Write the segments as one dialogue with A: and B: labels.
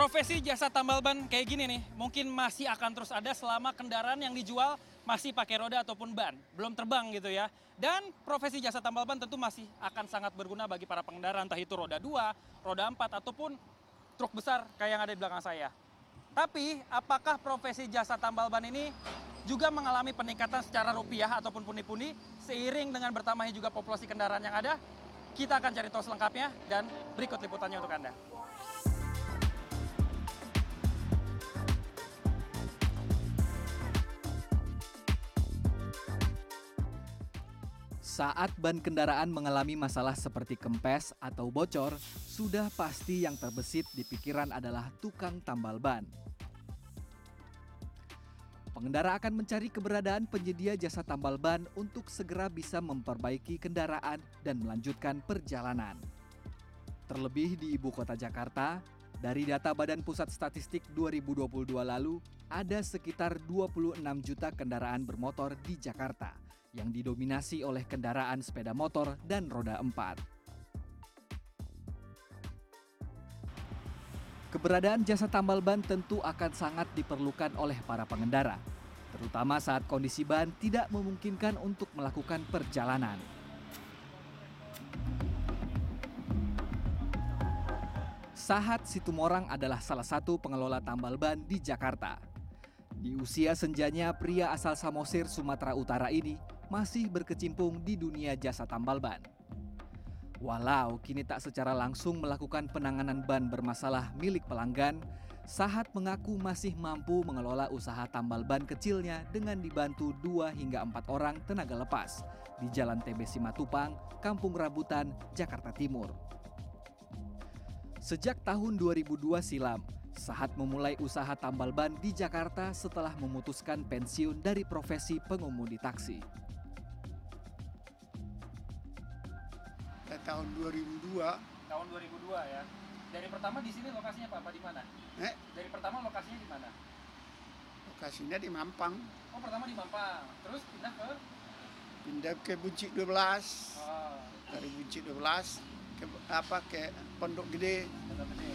A: Profesi jasa tambal ban kayak gini nih, mungkin masih akan terus ada selama kendaraan yang dijual masih pakai roda ataupun ban, belum terbang gitu ya. Dan profesi jasa tambal ban tentu masih akan sangat berguna bagi para pengendara, entah itu roda 2, roda 4, ataupun truk besar kayak yang ada di belakang saya. Tapi, apakah profesi jasa tambal ban ini juga mengalami peningkatan secara rupiah ataupun pundi-pundi seiring dengan bertambahnya juga populasi kendaraan yang ada? Kita akan cari tahu selengkapnya dan berikut liputannya untuk Anda.
B: Saat ban kendaraan mengalami masalah seperti kempes atau bocor, sudah pasti yang terbesit di pikiran adalah tukang tambal ban. Pengendara akan mencari keberadaan penyedia jasa tambal ban untuk segera bisa memperbaiki kendaraan dan melanjutkan perjalanan. Terlebih di ibu kota Jakarta, dari data Badan Pusat Statistik 2022 lalu, ada sekitar 26 juta kendaraan bermotor di Jakarta yang didominasi oleh kendaraan sepeda motor dan roda empat. Keberadaan jasa tambal ban tentu akan sangat diperlukan oleh para pengendara, terutama saat kondisi ban tidak memungkinkan untuk melakukan perjalanan. Sahat Situmorang adalah salah satu pengelola tambal ban di Jakarta. Di usia senjanya, pria asal Samosir, Sumatera Utara ini masih berkecimpung di dunia jasa tambal ban. Walau kini tak secara langsung melakukan penanganan ban bermasalah milik pelanggan, Sahat mengaku masih mampu mengelola usaha tambal ban kecilnya dengan dibantu dua hingga empat orang tenaga lepas di Jalan TB Simatupang, Kampung Rabutan, Jakarta Timur. Sejak tahun 2002 silam, Sahat memulai usaha tambal ban di Jakarta setelah memutuskan pensiun dari profesi pengemudi taksi.
C: Tahun 2002
A: Tahun 2002 ya. Dari pertama di sini lokasinya Pak, apa di mana?
C: eh
A: Dari pertama lokasinya di mana?
C: lokasinya di Mampang
A: Oh, pertama di Mampang. Terus pindah ke
C: pindah ke Buncit 12
A: oh,
C: dari Buncit 12 ke apa ke Pondok Gede
A: Kota Gede.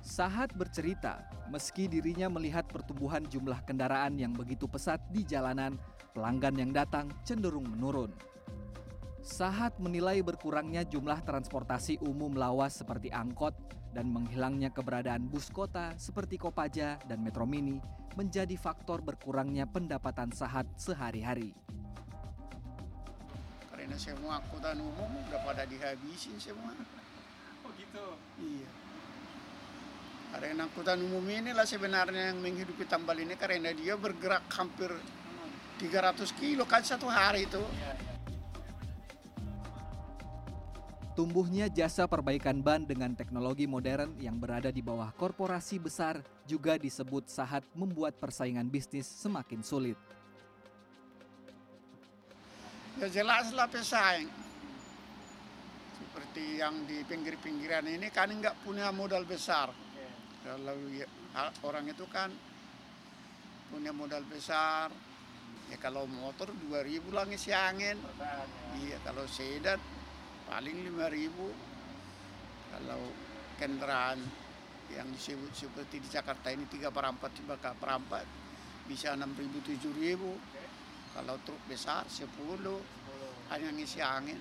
B: Sahat bercerita, meski dirinya melihat pertumbuhan jumlah kendaraan yang begitu pesat di jalanan, pelanggan yang datang cenderung menurun. Sahat menilai berkurangnya jumlah transportasi umum lawas seperti angkot dan menghilangnya keberadaan bus kota seperti Kopaja dan Metro Mini menjadi faktor berkurangnya pendapatan Sahat sehari-hari.
C: karena semua angkutan umum udah pada dihabisin semua
A: Oh gitu.
C: iya karena angkutan umum inilah sebenarnya yang menghidupi tambal ini karena dia bergerak hampir 300 kilo kan satu hari itu
A: Iya, iya.
B: Tumbuhnya jasa perbaikan ban dengan teknologi modern yang berada di bawah korporasi besar juga disebut Sahat membuat persaingan bisnis semakin sulit.
C: ya jelaslah pesaing seperti yang di pinggir-pinggiran ini kan nggak punya modal besar kalau ya- ha- orang itu kan punya modal besar ya kalau motor 2000 lah ngisi angin
A: ya.
C: iya kalau sedan paling 5000 kalau kendaraan yang disebut seperti di Jakarta ini 3 per 4 tiga per 4 bisa 6000 7000 kalau truk besar 10 hanya ngisi angin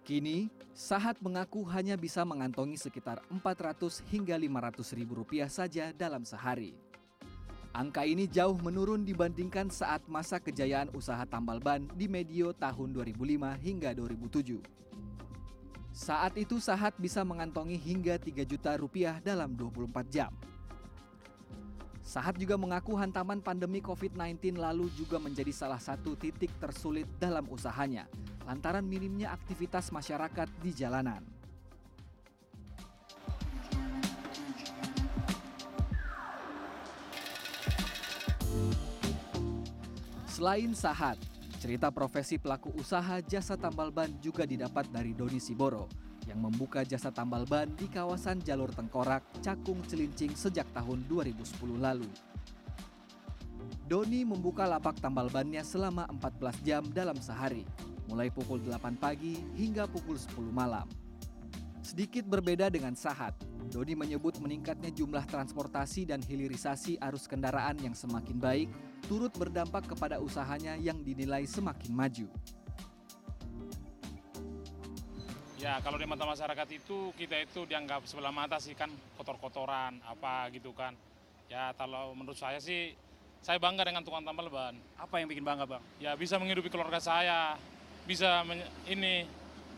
B: Kini, Sahat mengaku hanya bisa mengantongi sekitar 400 hingga 500 ribu rupiah saja dalam sehari. Angka ini jauh menurun dibandingkan saat masa kejayaan usaha tambal ban di medio tahun 2005 hingga 2007. Saat itu Sahat bisa mengantongi hingga 3 juta rupiah dalam 24 jam. Sahat juga mengaku hantaman pandemi COVID-19 lalu juga menjadi salah satu titik tersulit dalam usahanya lantaran minimnya aktivitas masyarakat di jalanan. Selain Sahat, cerita profesi pelaku usaha jasa tambal ban juga didapat dari Doni Siboro yang membuka jasa tambal ban di kawasan Jalur Tengkorak, Cakung, Cilincing sejak tahun 2010 lalu. Doni membuka lapak tambal bannya selama 14 jam dalam sehari, mulai pukul 8 pagi hingga pukul 10 malam. Sedikit berbeda dengan Sahat, Dodi menyebut meningkatnya jumlah transportasi dan hilirisasi arus kendaraan yang semakin baik turut berdampak kepada usahanya yang dinilai semakin maju.
D: Ya kalau di mata masyarakat itu kita itu dianggap sebelah mata sih kan kotor-kotoran apa gitu kan. Ya kalau menurut saya sih saya bangga dengan tukang tambal ban.
A: Apa yang bikin bangga bang?
D: Ya bisa menghidupi keluarga saya, bisa men- ini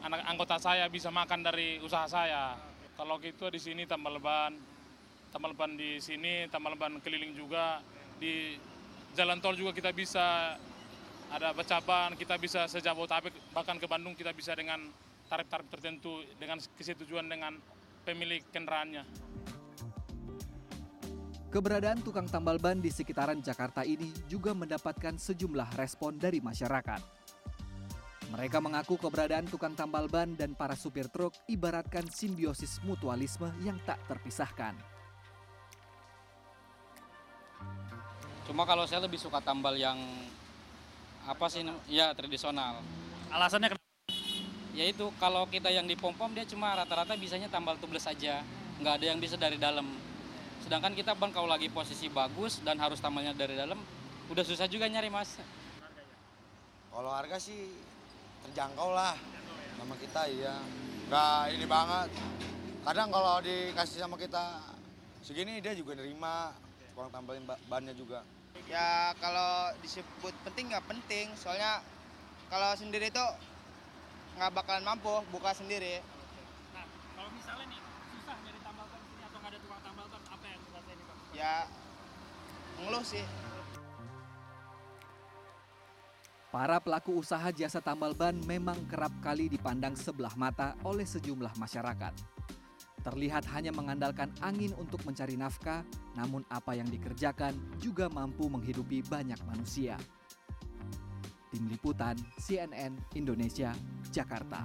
D: anak anggota saya bisa makan dari usaha saya. Kalau gitu di sini tambal ban, tambal ban di sini, tambal ban keliling juga di jalan tol juga kita bisa ada becaban, kita bisa sejabotabek bahkan ke Bandung kita bisa dengan tarif-tarif tertentu dengan kesetujuan dengan pemilik kendaraannya.
B: Keberadaan tukang tambal ban di sekitaran Jakarta ini juga mendapatkan sejumlah respon dari masyarakat. Mereka mengaku keberadaan tukang tambal ban dan para supir truk ibaratkan simbiosis mutualisme yang tak terpisahkan.
E: Cuma kalau saya lebih suka tambal yang apa sih? Ya tradisional.
A: Alasannya kenapa?
E: Yaitu kalau kita yang di pom pom dia cuma rata-rata bisanya tambal tubles saja, nggak ada yang bisa dari dalam. Sedangkan kita bang kalau lagi posisi bagus dan harus tambalnya dari dalam, udah susah juga nyari mas.
F: Kalau harga sih terjangkau lah sama kita iya. Nggak ini banget. Kadang kalau dikasih sama kita segini dia juga nerima. Tukang tambahin ba- bannya juga.
G: Ya kalau disebut penting nggak penting, soalnya kalau sendiri itu nggak bakalan mampu buka sendiri.
A: Nah kalau misalnya nih susah nyari tambal ban sini atau nggak ada tukang tambal ban, apa yang dirasain bang?
G: Ya ngeluh sih.
B: Para pelaku usaha jasa tambal ban memang kerap kali dipandang sebelah mata oleh sejumlah masyarakat. Terlihat hanya mengandalkan angin untuk mencari nafkah, namun apa yang dikerjakan juga mampu menghidupi banyak manusia. Tim Liputan CNN Indonesia, Jakarta.